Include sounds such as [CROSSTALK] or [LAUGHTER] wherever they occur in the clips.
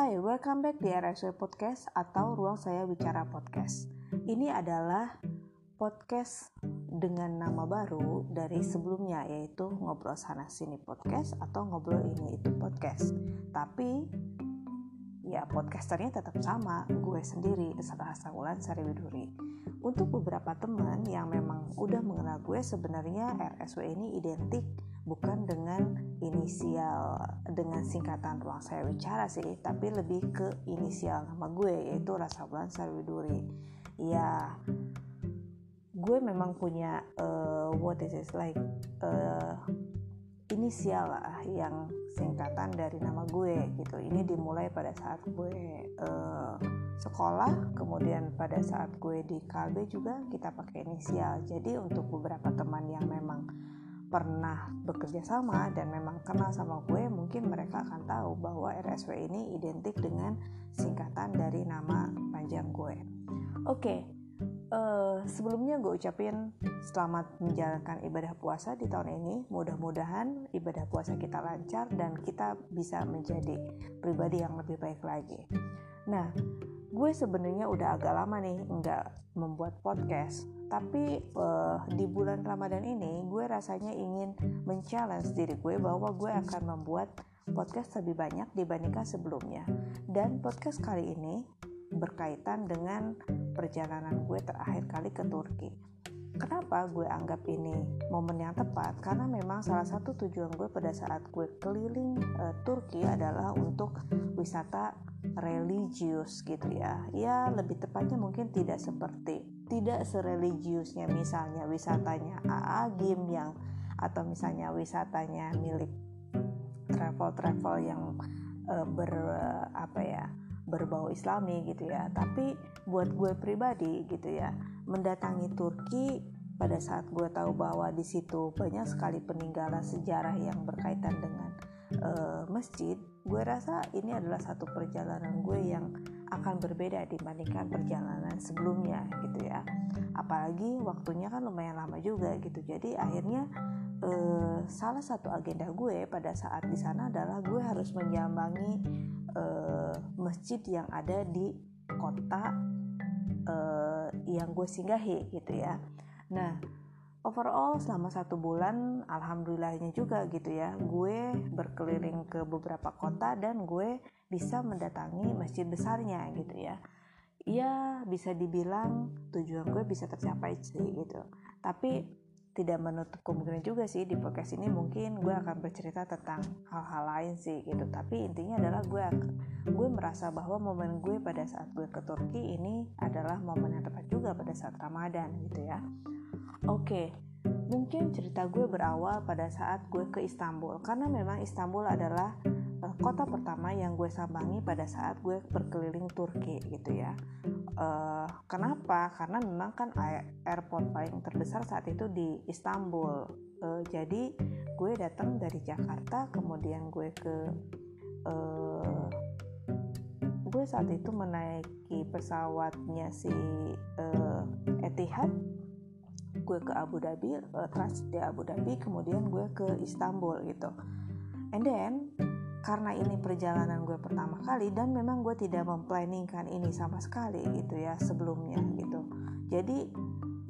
Hai, welcome back di RSW Podcast atau Ruang Saya Bicara Podcast. Ini adalah podcast dengan nama baru dari sebelumnya yaitu Ngobrol Sana Sini Podcast atau Ngobrol Ini Itu Podcast. Tapi ya podcasternya tetap sama, gue sendiri, Desara Hasanulan Sari Widuri. Untuk beberapa teman yang memang udah mengenal gue sebenarnya RSW ini identik bukan dengan inisial dengan singkatan ruang saya bicara sih tapi lebih ke inisial nama gue yaitu Rasa Bulan Sarwiduri. Ya gue memang punya uh, what is it like uh, inisial lah yang singkatan dari nama gue gitu. Ini dimulai pada saat gue uh, sekolah kemudian pada saat gue di Kalbe juga kita pakai inisial. Jadi untuk beberapa teman yang memang pernah bekerja sama dan memang kenal sama gue mungkin mereka akan tahu bahwa RSW ini identik dengan singkatan dari nama panjang gue. Oke okay, uh, eh, sebelumnya gue ucapin selamat menjalankan ibadah puasa di tahun ini. Mudah-mudahan ibadah puasa kita lancar dan kita bisa menjadi pribadi yang lebih baik lagi. Nah gue sebenarnya udah agak lama nih nggak membuat podcast tapi uh, di bulan Ramadan ini gue rasanya ingin men-challenge diri gue bahwa gue akan membuat podcast lebih banyak dibandingkan sebelumnya. Dan podcast kali ini berkaitan dengan perjalanan gue terakhir kali ke Turki. Kenapa gue anggap ini momen yang tepat? Karena memang salah satu tujuan gue pada saat gue keliling uh, Turki adalah untuk wisata religius gitu ya. Ya lebih tepatnya mungkin tidak seperti tidak sereligiusnya misalnya wisatanya AA Gim yang atau misalnya wisatanya milik travel-travel yang uh, ber uh, apa ya berbau islami gitu ya. Tapi buat gue pribadi gitu ya mendatangi Turki pada saat gue tahu bahwa di situ banyak sekali peninggalan sejarah yang berkaitan dengan uh, masjid gue rasa ini adalah satu perjalanan gue yang akan berbeda dibandingkan perjalanan sebelumnya gitu ya. Apalagi waktunya kan lumayan lama juga gitu. Jadi akhirnya eh, salah satu agenda gue pada saat di sana adalah gue harus menyambangi eh, masjid yang ada di kota eh, yang gue singgahi gitu ya. Nah overall selama satu bulan alhamdulillahnya juga gitu ya gue berkeliling ke beberapa kota dan gue bisa mendatangi masjid besarnya gitu ya. Ya bisa dibilang tujuan gue bisa tercapai sih gitu. Tapi tidak menutup kemungkinan juga sih di podcast ini. Mungkin gue akan bercerita tentang hal-hal lain sih gitu. Tapi intinya adalah gue gue merasa bahwa momen gue pada saat gue ke Turki ini adalah momen yang tepat juga pada saat Ramadan gitu ya. Oke, mungkin cerita gue berawal pada saat gue ke Istanbul. Karena memang Istanbul adalah uh, kota pertama yang gue sambangi pada saat gue berkeliling Turki gitu ya. Uh, kenapa? Karena memang kan airport paling terbesar saat itu di Istanbul. Uh, jadi gue datang dari Jakarta, kemudian gue ke uh, gue saat itu menaiki pesawatnya si uh, Etihad gue ke Abu Dhabi uh, transit di Abu Dhabi kemudian gue ke Istanbul gitu and then karena ini perjalanan gue pertama kali dan memang gue tidak memplanningkan ini sama sekali gitu ya sebelumnya gitu. Jadi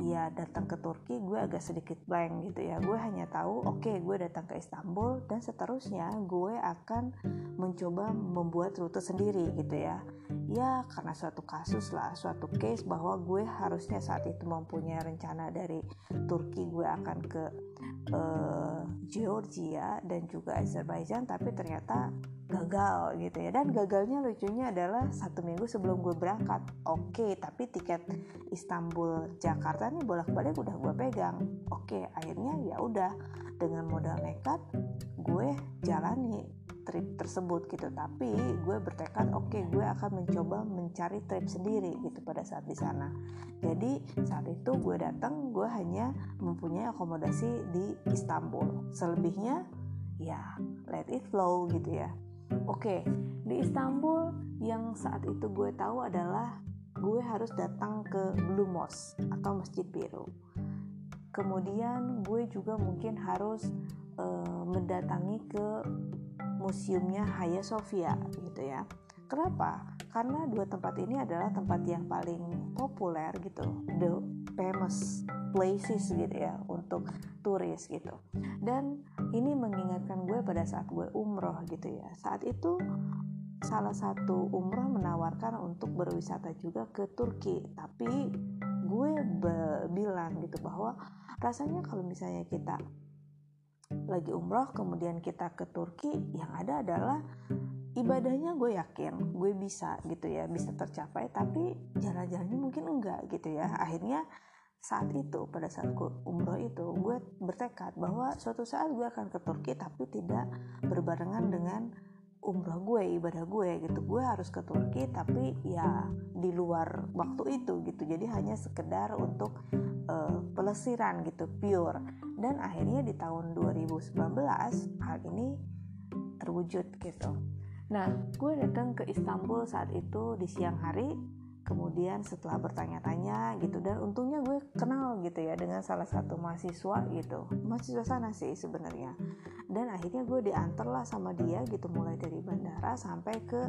ya datang ke Turki gue agak sedikit blank gitu ya. Gue hanya tahu oke okay, gue datang ke Istanbul dan seterusnya gue akan mencoba membuat rute sendiri gitu ya. Ya karena suatu kasus lah suatu case bahwa gue harusnya saat itu mempunyai rencana dari Turki gue akan ke uh, Georgia dan juga Azerbaijan tapi ternyata gagal gitu ya. Dan gagalnya lucunya adalah satu minggu sebelum gue berangkat. Oke okay, tapi tiket Istanbul Jakarta nih bolak-balik udah gue pegang. Oke okay, akhirnya ya udah dengan modal nekat gue jalani trip tersebut gitu. Tapi gue bertekad oke okay, gue akan mencoba mencari trip sendiri gitu pada saat di sana. Jadi saat itu gue datang gue hanya mempunyai akomodasi di Istanbul. Selebihnya ya let it flow gitu ya. Oke, di Istanbul yang saat itu gue tahu adalah gue harus datang ke Blue Mosque atau Masjid Biru. Kemudian gue juga mungkin harus uh, mendatangi ke museumnya Hagia Sophia gitu ya. kenapa? Karena dua tempat ini adalah tempat yang paling populer gitu. The famous places gitu ya untuk turis gitu. Dan ini mengingatkan gue pada saat gue umroh gitu ya. Saat itu salah satu umroh menawarkan untuk berwisata juga ke Turki. Tapi gue bilang gitu bahwa rasanya kalau misalnya kita lagi umroh kemudian kita ke Turki yang ada adalah ibadahnya gue yakin gue bisa gitu ya bisa tercapai tapi jalan-jalannya mungkin enggak gitu ya. Akhirnya saat itu pada saat gue umroh itu gue bertekad bahwa suatu saat gue akan ke Turki tapi tidak berbarengan dengan umroh gue ibadah gue gitu. Gue harus ke Turki tapi ya di luar waktu itu gitu. Jadi hanya sekedar untuk uh, pelesiran gitu pure dan akhirnya di tahun 2019 hal ini terwujud gitu. Nah gue datang ke Istanbul saat itu di siang hari kemudian setelah bertanya-tanya gitu dan untungnya gue kenal gitu ya dengan salah satu mahasiswa gitu. Mahasiswa sana sih sebenarnya. Dan akhirnya gue diantar lah sama dia gitu mulai dari bandara sampai ke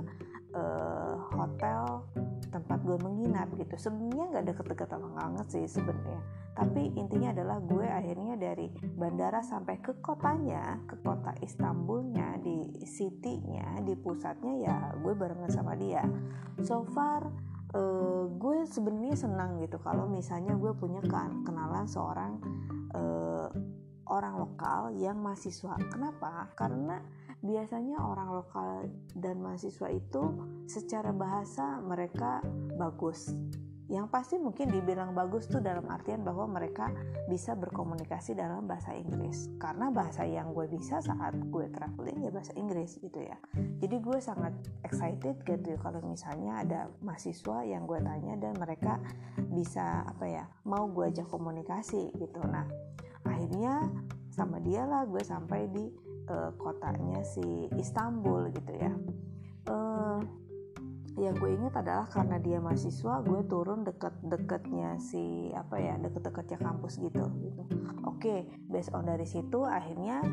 uh, hotel tempat gue menginap gitu sebenarnya nggak deket-deket banget sih sebenarnya tapi intinya adalah gue akhirnya dari bandara sampai ke kotanya ke kota Istanbulnya di city-nya di pusatnya ya gue barengan sama dia so far uh, gue sebenarnya senang gitu kalau misalnya gue punya kan kenalan seorang uh, orang lokal yang mahasiswa. Kenapa? Karena biasanya orang lokal dan mahasiswa itu secara bahasa mereka bagus. Yang pasti mungkin dibilang bagus tuh dalam artian bahwa mereka bisa berkomunikasi dalam bahasa Inggris. Karena bahasa yang gue bisa saat gue traveling ya bahasa Inggris gitu ya. Jadi gue sangat excited gitu ya kalau misalnya ada mahasiswa yang gue tanya dan mereka bisa apa ya mau gue ajak komunikasi gitu. Nah akhirnya sama dia lah gue sampai di uh, kotanya si Istanbul gitu ya. Uh, yang gue inget adalah karena dia mahasiswa gue turun deket-deketnya si apa ya deket-deketnya kampus gitu gitu. Oke okay, based on dari situ akhirnya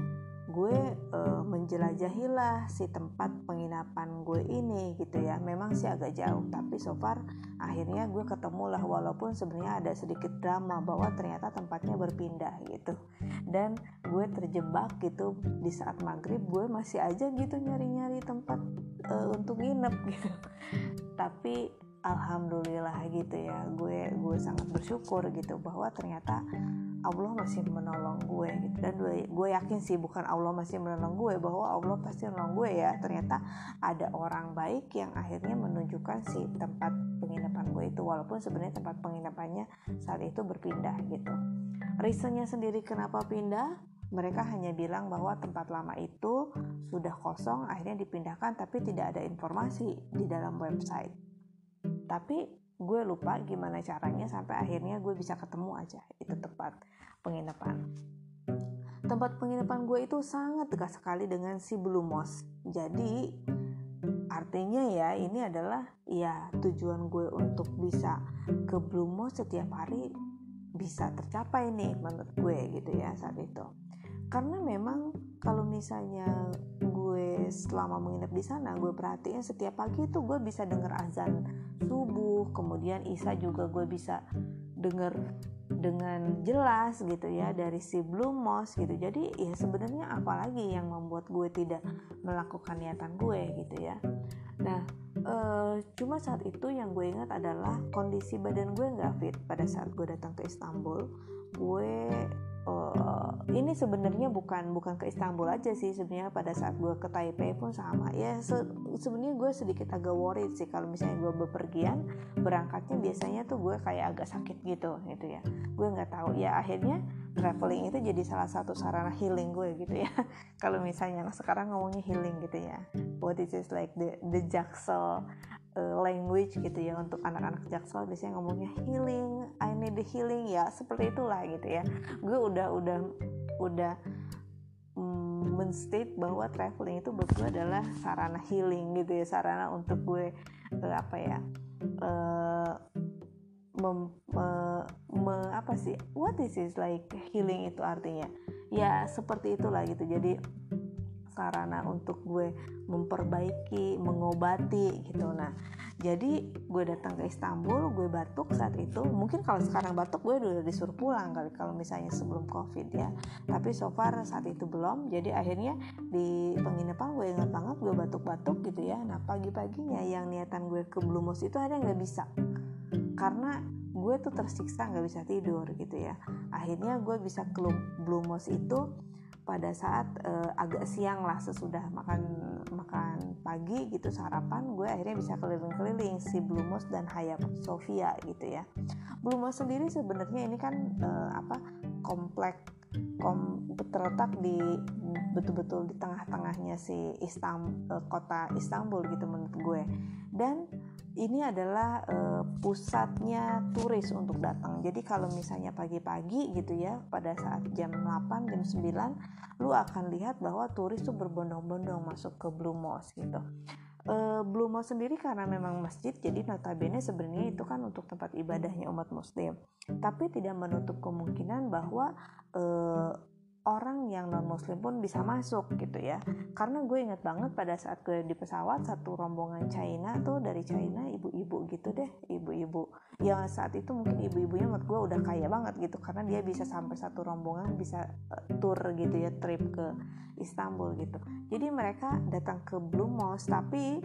gue uh, menjelajahilah si tempat penginapan gue ini gitu ya. Memang sih agak jauh tapi so far akhirnya gue ketemu lah walaupun sebenarnya ada sedikit drama bahwa ternyata tempatnya berpindah gitu. Dan gue terjebak gitu. Di saat maghrib gue masih aja gitu nyari-nyari tempat uh, untuk nginep [LAUGHS] gitu. Tapi alhamdulillah gitu ya gue gue sangat bersyukur gitu bahwa ternyata Allah masih menolong gue gitu. Dan gue, gue yakin sih bukan Allah masih menolong gue bahwa Allah pasti menolong gue ya. Ternyata ada orang baik yang akhirnya menunjukkan si tempat penginapan gue itu. Walaupun sebenarnya tempat penginapannya saat itu berpindah gitu. Reasonnya sendiri kenapa pindah? Mereka hanya bilang bahwa tempat lama itu sudah kosong akhirnya dipindahkan tapi tidak ada informasi di dalam website. Tapi gue lupa gimana caranya sampai akhirnya gue bisa ketemu aja. Itu tempat penginapan. Tempat penginapan gue itu sangat dekat sekali dengan si Blue Moss. Jadi artinya ya ini adalah ya tujuan gue untuk bisa ke Blue Moss setiap hari bisa tercapai nih menurut gue gitu ya saat itu. Karena memang kalau misalnya selama menginap di sana gue perhatiin setiap pagi itu gue bisa denger azan subuh kemudian isa juga gue bisa denger dengan jelas gitu ya dari si Blue Moss gitu. Jadi ya sebenarnya apalagi yang membuat gue tidak melakukan niatan gue gitu ya? Nah e, cuma saat itu yang gue ingat adalah kondisi badan gue nggak fit. Pada saat gue datang ke Istanbul gue uh, ini sebenarnya bukan bukan ke Istanbul aja sih sebenarnya pada saat gue ke Taipei pun sama. Ya se sebenarnya gue sedikit agak worried sih kalau misalnya gue bepergian berangkatnya biasanya tuh gue kayak agak sakit gitu gitu ya. Gue nggak tahu. Ya akhirnya traveling itu jadi salah satu sarana healing gue gitu ya. [LAUGHS] Kalau misalnya sekarang ngomongnya healing gitu ya. What is this like the the jaksel uh, language gitu ya untuk anak-anak jaksel biasanya ngomongnya healing I need the healing ya seperti itulah gitu ya. Gue udah udah udah mm, menstate bahwa traveling itu buat gue adalah sarana healing gitu ya sarana untuk gue uh, apa ya uh, mem, me, me, apa sih what is this like healing itu artinya? Ya seperti itulah gitu. Jadi sarana untuk gue memperbaiki mengobati gitu. Nah jadi gue datang ke Istanbul gue batuk saat itu. Mungkin kalau sekarang batuk gue udah disuruh pulang kali kalau misalnya sebelum covid ya. Tapi so far saat itu belum. Jadi akhirnya di penginapan gue ingat banget gue batuk-batuk gitu ya. Nah pagi-paginya yang niatan gue ke Blue Mosque itu ada nggak bisa. Karena gue tuh tersiksa nggak bisa tidur gitu ya. Akhirnya gue bisa ke Blue itu pada saat uh, agak siang lah sesudah makan makan pagi gitu sarapan gue akhirnya bisa keliling-keliling si Blumos dan Hayat Sofia gitu ya. Blumos sendiri sebenarnya ini kan uh, apa komplek kom, terletak di betul-betul di tengah-tengahnya si Istam, uh, kota Istanbul gitu menurut gue. Dan ini adalah uh, pusatnya turis untuk datang. Jadi kalau misalnya pagi-pagi gitu ya, pada saat jam 8, jam 9, lu akan lihat bahwa turis tuh berbondong-bondong masuk ke Blue Mosque gitu. Uh, Blue Mosque sendiri karena memang masjid, jadi notabene sebenarnya itu kan untuk tempat ibadahnya umat muslim. Tapi tidak menutup kemungkinan bahwa uh, orang yang non muslim pun bisa masuk gitu ya. Karena gue inget banget pada saat gue di pesawat satu rombongan China tuh dari China ibu-ibu gitu deh ibu-ibu. Ya saat itu mungkin ibu-ibunya menurut gue udah kaya banget gitu karena dia bisa sampai satu rombongan bisa uh, tour gitu ya trip ke Istanbul gitu. Jadi mereka datang ke Blue Mosque tapi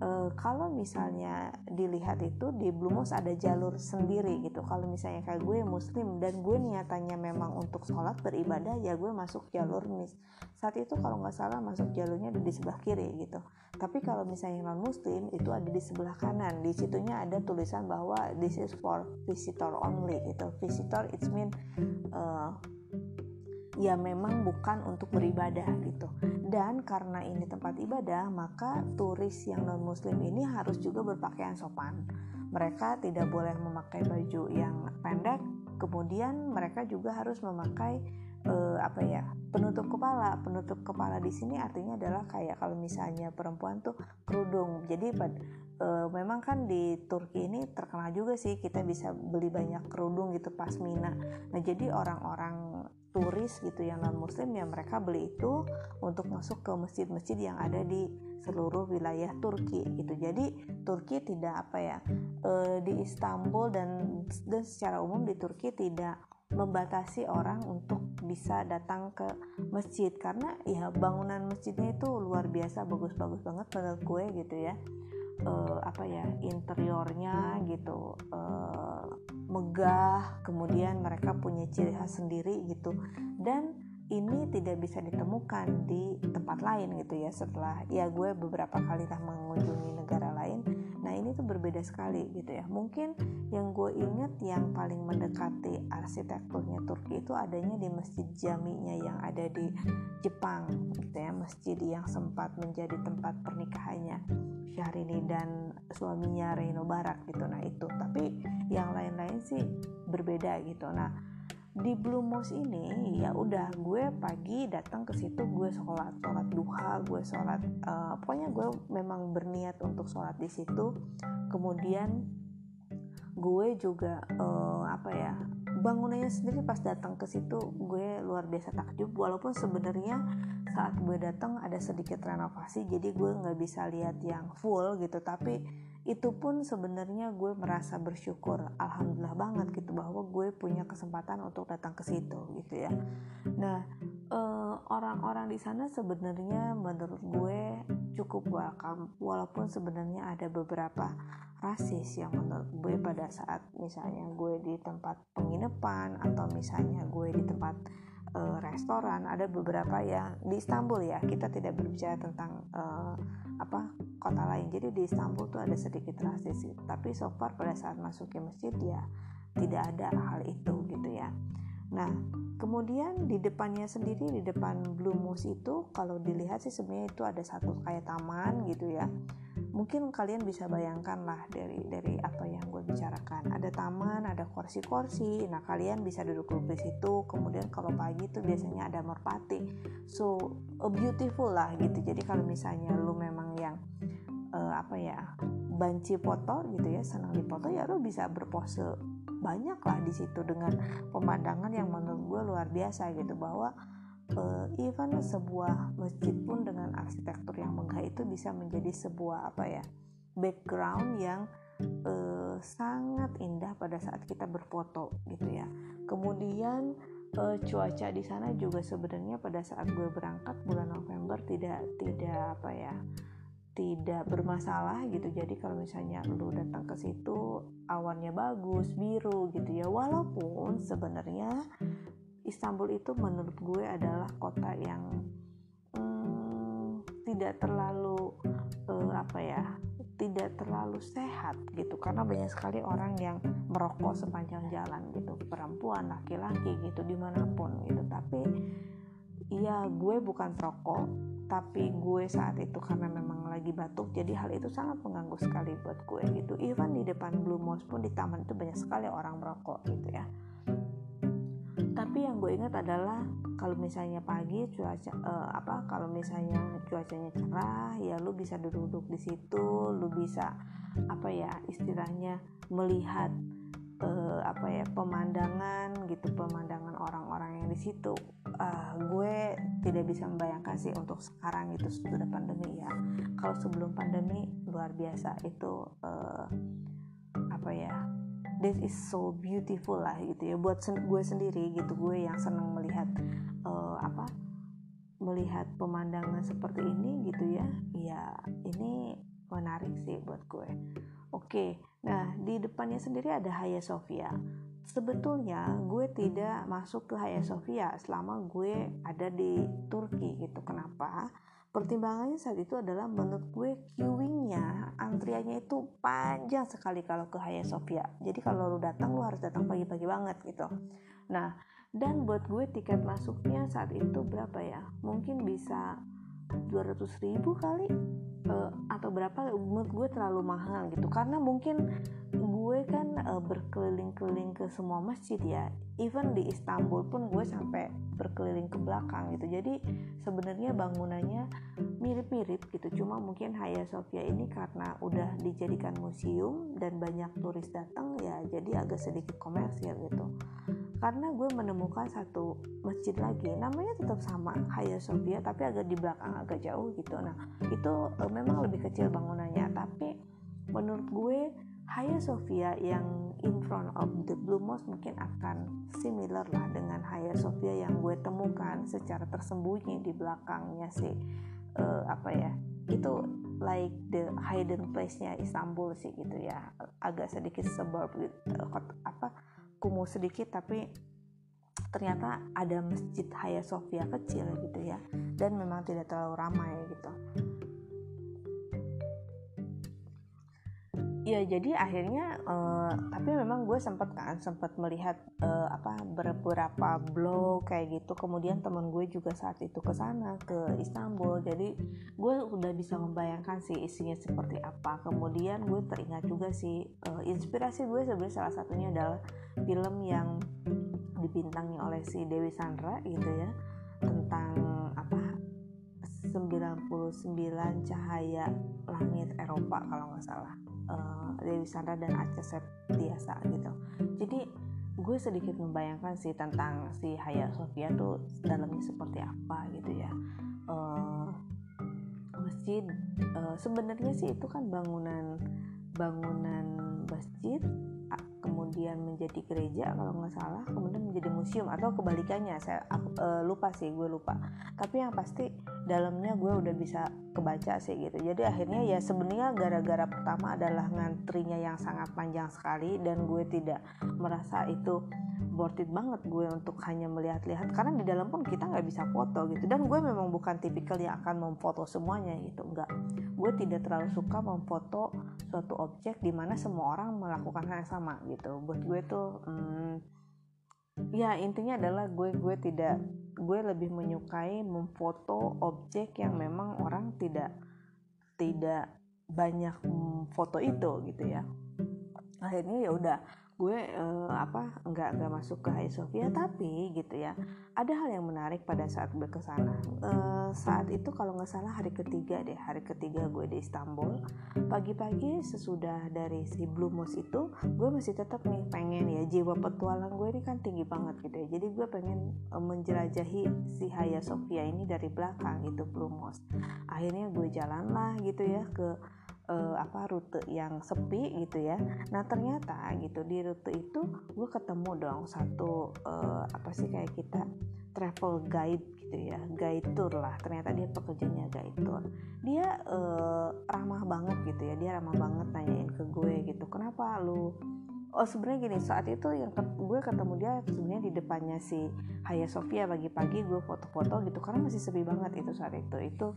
uh, kalau misalnya dilihat itu di Blue Mosque ada jalur sendiri gitu. Kalau misalnya kayak gue muslim dan gue niatannya memang untuk sholat beribadah ya gue masuk jalur mis. Saat itu kalau nggak salah masuk jalurnya ada di sebelah kiri gitu. Tapi kalau misalnya non muslim itu ada di sebelah kanan. Di situnya ada tulisan bahwa this is for visitor only gitu. Visitor it mean uh, ya memang bukan untuk beribadah gitu. Dan karena ini tempat ibadah maka turis yang non muslim ini harus juga berpakaian sopan. Mereka tidak boleh memakai baju yang pendek kemudian mereka juga harus memakai uh, apa ya penutup kepala. Penutup kepala di sini artinya adalah kayak kalau misalnya perempuan tuh kerudung. Jadi uh, memang kan di Turki ini terkenal juga sih kita bisa beli banyak kerudung gitu pas Mina nah jadi orang-orang turis gitu yang non muslim ya mereka beli itu untuk masuk ke masjid-masjid yang ada di seluruh wilayah Turki gitu. Jadi Turki tidak apa ya e, di Istanbul dan dan secara umum di Turki tidak membatasi orang untuk bisa datang ke masjid. Karena ya bangunan masjidnya itu luar biasa bagus-bagus banget menurut gue gitu ya. Uh, apa ya interiornya gitu uh, megah kemudian mereka punya ciri khas sendiri gitu. Dan ini tidak bisa ditemukan di tempat lain gitu ya setelah ya gue beberapa kali lah mengunjungi negara lain. Nah ini tuh berbeda sekali gitu ya. Mungkin yang gue inget yang paling mendekati arsitekturnya Turki itu adanya di masjid jaminya yang ada di Jepang gitu ya masjid yang sempat menjadi tempat pernikahannya Syahrini dan suaminya Reino Barak gitu. Nah itu. Tapi yang lain-lain sih berbeda gitu. Nah di Blue Mosque ini ya udah gue pagi datang ke situ gue sholat sholat duha gue sholat uh, pokoknya gue memang berniat untuk sholat di situ. Kemudian gue juga uh, apa ya bangunannya sendiri pas datang ke situ gue luar biasa takjub. Walaupun sebenarnya saat gue datang ada sedikit renovasi jadi gue nggak bisa lihat yang full gitu. Tapi itu pun sebenarnya gue merasa bersyukur alhamdulillah banget gitu bahwa gue punya kesempatan untuk datang ke situ gitu ya. Nah eh, orang-orang di sana sebenarnya menurut gue cukup welcome walaupun sebenarnya ada beberapa rasis yang menurut gue pada saat misalnya gue di tempat penginapan atau misalnya gue di tempat uh, restoran ada beberapa yang di Istanbul ya kita tidak berbicara tentang uh, apa kota lain. Jadi di Istanbul tuh ada sedikit rasis tapi so far pada saat masuk ke masjid ya tidak ada hal itu gitu ya. Nah kemudian di depannya sendiri di depan Blue Moose itu kalau dilihat sih sebenarnya itu ada satu kayak taman gitu ya mungkin kalian bisa bayangkan lah dari dari apa yang gue bicarakan. Ada taman ada kursi-kursi. Nah kalian bisa duduk-duduk di situ. Kemudian kalau pagi tuh biasanya ada merpati. So beautiful lah gitu. Jadi kalau misalnya lu memang yang uh, apa ya banci foto gitu ya senang di foto ya lu bisa berpose banyak lah di situ dengan pemandangan yang menurut gue luar biasa gitu. Bahwa uh, even sebuah masjid pun dengan arsitektur yang megah itu bisa menjadi sebuah apa ya background yang uh, sangat indah pada saat kita berfoto gitu ya. Kemudian uh, cuaca di sana juga sebenarnya pada saat gue berangkat bulan November tidak tidak apa ya tidak bermasalah gitu. Jadi kalau misalnya lu datang ke situ awannya bagus biru gitu ya. Walaupun sebenarnya Istanbul itu menurut gue adalah kota yang hmm, tidak terlalu uh, apa ya tidak terlalu sehat gitu. Karena banyak sekali orang yang merokok sepanjang jalan gitu. Perempuan laki-laki gitu di mana pun gitu. Tapi ya gue bukan perokok tapi gue saat itu karena memang lagi batuk jadi hal itu sangat mengganggu sekali buat gue gitu. Even di depan Blue Mosque pun di taman itu banyak sekali orang merokok gitu ya yang gue ingat adalah kalau misalnya pagi cuaca uh, apa kalau misalnya cuacanya cerah ya lu bisa duduk-duduk di situ lu bisa apa ya istilahnya melihat uh, apa ya pemandangan gitu pemandangan orang-orang yang di situ. Uh, gue tidak bisa membayangkan sih untuk sekarang itu sudah pandemi ya. Kalau sebelum pandemi luar biasa. Itu uh, apa ya this is so beautiful lah gitu ya. Buat sen gue sendiri gitu gue yang seneng melihat uh, apa melihat pemandangan seperti ini gitu ya. Ya ini menarik sih buat gue. Oke nah di depannya sendiri ada Hagia Sophia sebetulnya gue tidak masuk ke Hagia Sophia selama gue ada di Turki gitu. Kenapa pertimbangannya saat itu adalah menurut gue queuingnya antriannya itu panjang sekali kalau ke Hagia Sophia jadi kalau lu datang lu harus datang pagi-pagi banget gitu. Nah dan buat gue tiket masuknya saat itu berapa ya? Mungkin bisa 200 ribu kali uh, atau berapa? Menurut gue terlalu mahal gitu. Karena mungkin gue kan uh, berkeliling-keliling ke semua masjid ya. Even di Istanbul pun gue sampai berkeliling ke belakang gitu. Jadi sebenarnya bangunannya mirip-mirip gitu. Cuma mungkin Hagia Sophia ini karena udah dijadikan museum dan banyak turis datang ya jadi agak sedikit komersil gitu. Karena gue menemukan satu masjid lagi namanya tetap sama Hagia Sophia tapi agak di belakang agak jauh gitu. Nah itu uh, memang lebih kecil bangunannya. Tapi menurut gue Hagia Sophia yang in front of the Blue Mosque mungkin akan similar lah dengan Hagia Sophia yang gue temukan secara tersembunyi di belakangnya sih. Uh, apa ya? Itu like the hidden place-nya Istanbul sih gitu ya. Agak sedikit suburb gitu, apa kumuh sedikit tapi ternyata ada masjid Hagia Sophia kecil gitu ya. Dan memang tidak terlalu ramai gitu ya jadi akhirnya uh, tapi memang gue sempat kan sempat melihat uh, apa beberapa blog kayak gitu. Kemudian temen gue juga saat itu ke sana ke Istanbul. Jadi gue udah bisa membayangkan sih isinya seperti apa. Kemudian gue teringat juga sih uh, inspirasi gue sebenarnya salah satunya adalah film yang dibintangi oleh si Dewi Sandra gitu ya tentang apa 99 cahaya langit Eropa kalau nggak salah Dewi Sandra dan Aca Septiasa gitu. Jadi gue sedikit membayangkan sih tentang si Haya Sofia tuh dalamnya seperti apa gitu ya. Uh, masjid uh, sebenarnya sih itu kan bangunan bangunan masjid kemudian menjadi gereja kalau nggak salah kemudian menjadi museum atau kebalikannya. Saya aku, uh, lupa sih gue lupa. Tapi yang pasti dalamnya gue udah bisa kebaca sih gitu. Jadi akhirnya ya sebenarnya gara-gara pertama adalah ngantrinya yang sangat panjang sekali dan gue tidak merasa itu worth it banget gue untuk hanya melihat-lihat. Karena di dalam pun kita nggak bisa foto gitu. Dan gue memang bukan tipikal yang akan memfoto semuanya gitu. Enggak gue tidak terlalu suka memfoto suatu objek di mana semua orang melakukan hal yang sama gitu. Buat gue tuh hmm, ya intinya adalah gue gue tidak gue lebih menyukai memfoto objek yang memang orang tidak tidak banyak foto itu gitu ya. Akhirnya ya udah gue uh, apa nggak nggak masuk ke Hagia Sophia tapi gitu ya ada hal yang menarik pada saat gue ke sana. Uh, saat itu kalau nggak salah hari ketiga deh hari ketiga gue di Istanbul. Pagi-pagi sesudah dari si Blue Mosque itu gue masih tetap nih pengen ya jiwa petualang gue ini kan tinggi banget gitu ya. Jadi gue pengen uh, menjelajahi si Hagia Sophia ini dari belakang itu Blue Mosque akhirnya gue jalan lah gitu ya ke uh, apa rute yang sepi gitu ya. Nah ternyata gitu di rute itu gue ketemu dong satu uh, apa sih kayak kita travel guide gitu ya guide tour lah. Ternyata dia pekerjanya guide tour. Dia uh, ramah banget gitu ya dia ramah banget nanyain ke gue gitu kenapa lu? Oh sebenarnya gini saat itu yang ke, gue ketemu dia sebenarnya di depannya si Hagia Sophia pagi-pagi gue foto-foto gitu karena masih sepi banget itu saat itu. Itu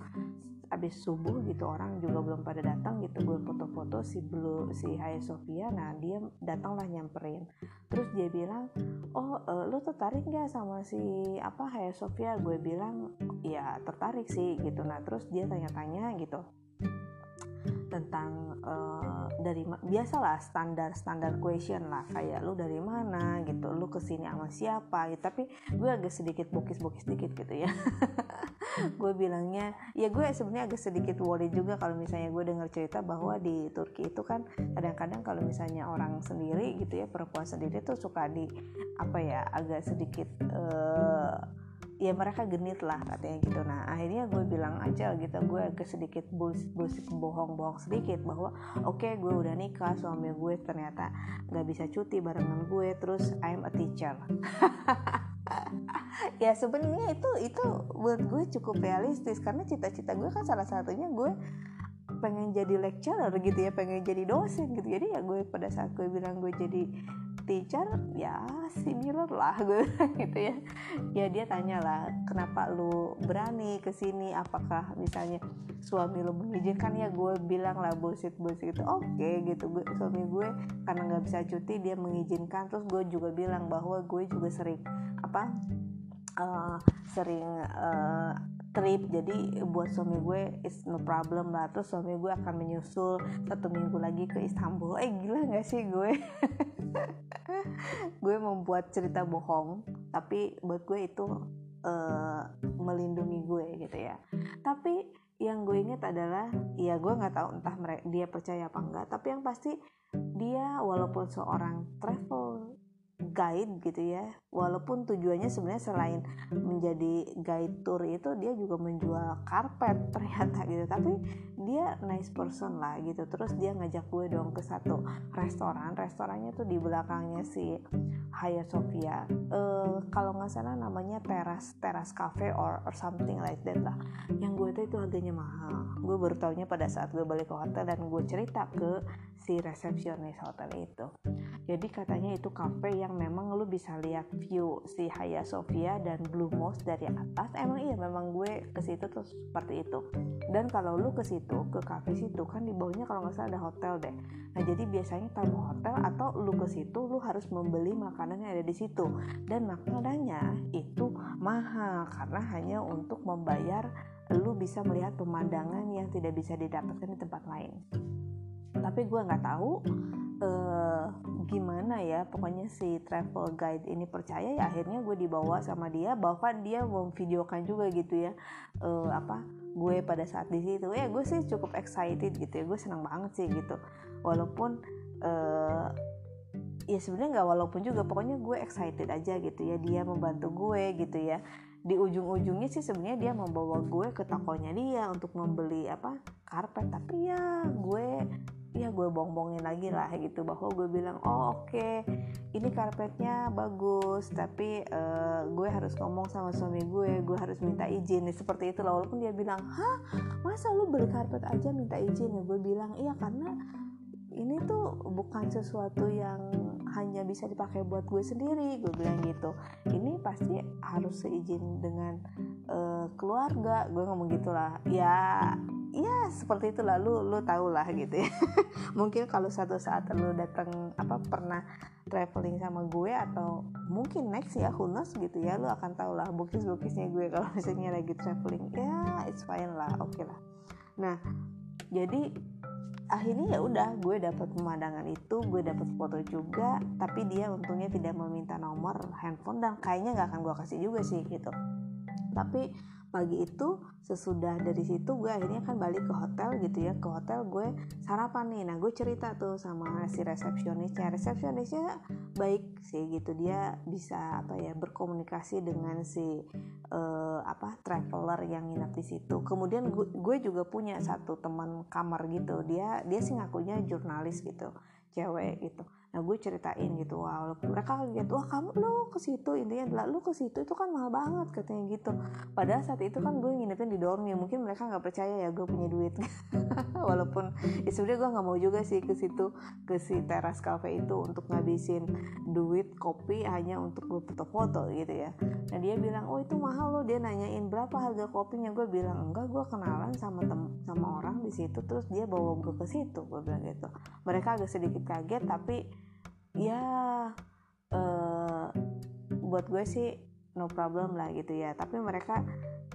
abis subuh gitu orang juga belum pada datang gitu gue foto-foto si Blue si Hagia Sophia nah dia datanglah nyamperin. Terus dia bilang oh uh, lu tertarik gak sama si apa Hagia Sophia? Gue bilang ya tertarik sih gitu. Nah terus dia tanya-tanya gitu tentang uh, dari biasalah standar standar question lah kayak lu dari mana gitu lu ke sini sama siapa gitu. Tapi gue agak sedikit bokis-bokis sedikit gitu ya [LAUGHS] gue bilangnya ya gue sebenarnya agak sedikit worry juga kalau misalnya gue dengar cerita bahwa di Turki itu kan kadang-kadang kalau misalnya orang sendiri gitu ya perempuan sendiri tuh suka di apa ya agak sedikit uh, ya mereka genit lah katanya gitu. Nah akhirnya gue bilang aja gitu gue agak sedikit bullshit bohong-bohong sedikit bahwa oke okay, gue udah nikah suami gue ternyata nggak bisa cuti barengan gue terus I'm a teacher [LAUGHS] [LAUGHS] ya sebenarnya itu itu buat gue cukup realistis. Karena cita-cita gue kan salah satunya gue pengen jadi lecturer gitu ya pengen jadi dosen gitu. Jadi ya gue pada saat gue bilang gue jadi teacher ya similar lah gue [LAUGHS] gitu ya. Ya dia tanya lah kenapa lu berani ke sini apakah misalnya suami lu mengizinkan? Ya gue bilang lah bullshit bullshit gitu. Oke okay, gitu. Gue suami gue karena nggak bisa cuti dia mengizinkan. Terus gue juga bilang bahwa gue juga sering apa uh, sering uh, trip. Jadi buat suami gue is no problem lah. Terus suami gue akan menyusul satu minggu lagi ke Istanbul. Eh gila gak sih gue [LAUGHS] gue membuat cerita bohong tapi buat gue itu uh, melindungi gue gitu ya. Tapi yang gue inget adalah ya gue nggak tahu entah mereka dia percaya apa enggak tapi yang pasti dia walaupun seorang travel guide gitu ya walaupun tujuannya sebenarnya selain menjadi guide tour itu dia juga menjual karpet [LAUGHS] ternyata gitu. Tapi dia nice person lah gitu. Terus dia ngajak gue dong ke satu restoran. Restorannya tuh di belakangnya si Hagia Sophia. Uh, kalau nggak salah namanya teras teras cafe or, or something like that lah. Yang gue tuh itu harganya mahal. Gue baru pada saat gue balik ke hotel dan gue cerita ke si resepsionis hotel itu. Jadi katanya itu cafe yang memang lu bisa lihat view si Hagia Sophia dan Blue Mosque dari atas emang iya memang gue ke situ tuh seperti itu. Dan kalau lu ke situ ke cafe situ kan di bawahnya kalau nggak salah ada hotel deh. Nah jadi biasanya tamu hotel atau lu ke situ lu harus membeli makanan yang ada di situ. Dan makanannya itu mahal karena hanya untuk membayar lu bisa melihat pemandangan yang tidak bisa didapatkan di tempat lain. Tapi gue nggak tahu uh, gimana ya pokoknya si travel guide ini percaya ya akhirnya gue dibawa sama dia bahkan dia memvideokan juga gitu ya uh, apa gue pada saat di situ. Ya gue sih cukup excited gitu ya gue senang banget sih gitu. Walaupun uh, ya sebenarnya nggak walaupun juga pokoknya gue excited aja gitu ya dia membantu gue gitu ya. Di ujung-ujungnya sih sebenarnya dia membawa gue ke tokonya dia untuk membeli apa karpet. Tapi ya gue ya gue bongbongin lagi lah gitu bahwa gue bilang oh oke okay, ini karpetnya bagus tapi uh, gue harus ngomong sama suami gue gue harus minta izin. Seperti itu lah walaupun dia bilang hah? Masa lu beli karpet aja minta izin? Ya gue bilang iya karena ini tuh bukan sesuatu yang hanya bisa dipakai buat gue sendiri gue bilang gitu. Ini pasti harus seizin dengan uh, keluarga. Gue ngomong gitulah ya ya seperti itu lalu lu tau lah gitu ya. [LAUGHS] Mungkin kalau satu saat lu datang apa pernah traveling sama gue atau mungkin next ya who gitu ya. Lu akan tau lah bukis-bukisnya gue kalau misalnya lagi traveling. Ya it's fine lah. Oke okay lah. Nah jadi akhirnya ya udah gue dapet pemandangan itu gue dapet foto juga tapi dia untungnya tidak meminta nomor handphone dan kayaknya nggak akan gue kasih juga sih gitu. Tapi pagi itu sesudah dari situ gue akhirnya kan balik ke hotel gitu ya. Ke hotel gue sarapan nih. Nah gue cerita tuh sama si resepsionisnya. Resepsionisnya baik sih gitu. Dia bisa apa ya berkomunikasi dengan si uh, apa traveler yang nginap di situ. Kemudian gue, juga punya satu teman kamar gitu. Dia dia sih ngakunya jurnalis gitu cewek gitu nah gue ceritain gitu wow mereka kaget wah kamu lo ke situ. Intinya adalah lo ke situ itu kan mahal banget katanya gitu. Padahal saat itu kan gue nginepin di dorm ya mungkin mereka nggak percaya ya gue punya duit. [LAUGHS] Walaupun ya sebenarnya gue nggak mau juga sih ke situ ke si teras cafe itu untuk ngabisin duit kopi hanya untuk gue foto-foto gitu ya. Nah dia bilang oh itu mahal lo dia nanyain berapa harga kopinya? Gue bilang enggak gue kenalan sama tem sama orang di situ terus dia bawa gue ke situ gue bilang gitu. Mereka agak sedikit kaget tapi ya uh, buat gue sih no problem lah gitu ya. Tapi mereka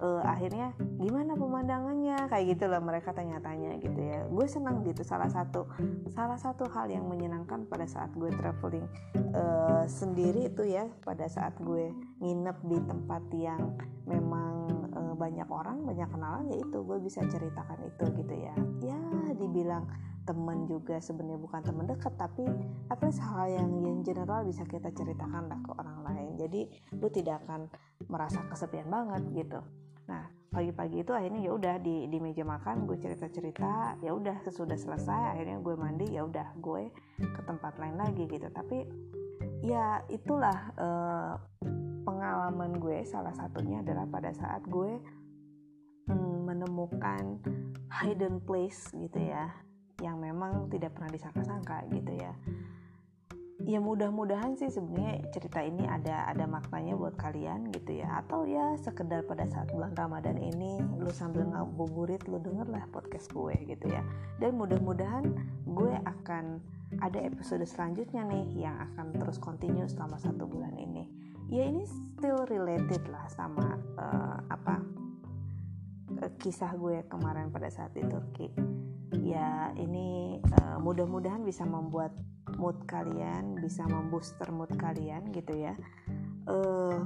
uh, akhirnya gimana pemandangannya? Kayak gitu lah mereka tanya-tanya gitu ya. Gue senang gitu salah satu salah satu hal yang menyenangkan pada saat gue traveling uh, sendiri itu ya pada saat gue nginep di tempat yang memang banyak orang banyak kenalan ya itu gue bisa ceritakan itu gitu ya. Ya dibilang teman juga sebenarnya bukan teman dekat tapi apa hal yang yang general bisa kita ceritakan lah ke orang lain. Jadi lu tidak akan merasa kesepian banget gitu. Nah pagi-pagi itu akhirnya ya udah di di meja makan gue cerita-cerita ya udah sesudah selesai akhirnya gue mandi ya udah gue ke tempat lain lagi gitu. Tapi ya itulah eh, pengalaman gue salah satunya adalah pada saat gue hmm, menemukan hidden place gitu ya yang memang tidak pernah disangka-sangka gitu ya. Ya mudah-mudahan sih sebenarnya cerita ini ada ada maknanya buat kalian gitu ya. Atau ya sekedar pada saat bulan Ramadan ini lu sambil ngabuburit lu denger lah podcast gue gitu ya. Dan mudah-mudahan gue akan ada episode selanjutnya nih yang akan terus continue selama satu bulan ini ya ini still related lah sama uh, apa uh, kisah gue kemarin pada saat di Turki. Ya ini uh, mudah-mudahan bisa membuat mood kalian bisa membooster mood kalian gitu ya. Uh,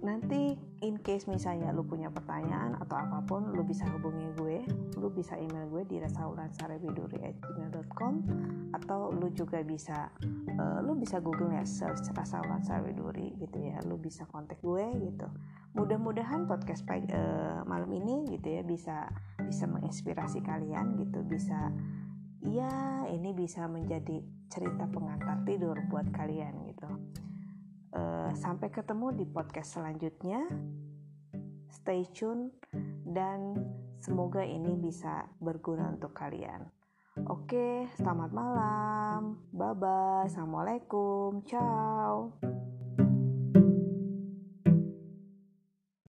nanti in case misalnya lu punya pertanyaan atau apa pun lu bisa hubungi gue lu bisa email gue di rasaulansarebiduri@gmail.com atau lu juga bisa uh, lu bisa google ya search rasaulan sarebiduri gitu ya lu bisa kontak gue gitu. Mudah-mudahan podcast pagi, uh, malam ini gitu ya bisa bisa menginspirasi kalian gitu bisa ya ini bisa menjadi cerita pengantar tidur buat kalian gitu uh, sampai ketemu di podcast selanjutnya. Stay tune dan semoga ini bisa berguna untuk kalian. Oke selamat malam. Bye bye assalamualaikum. Ciao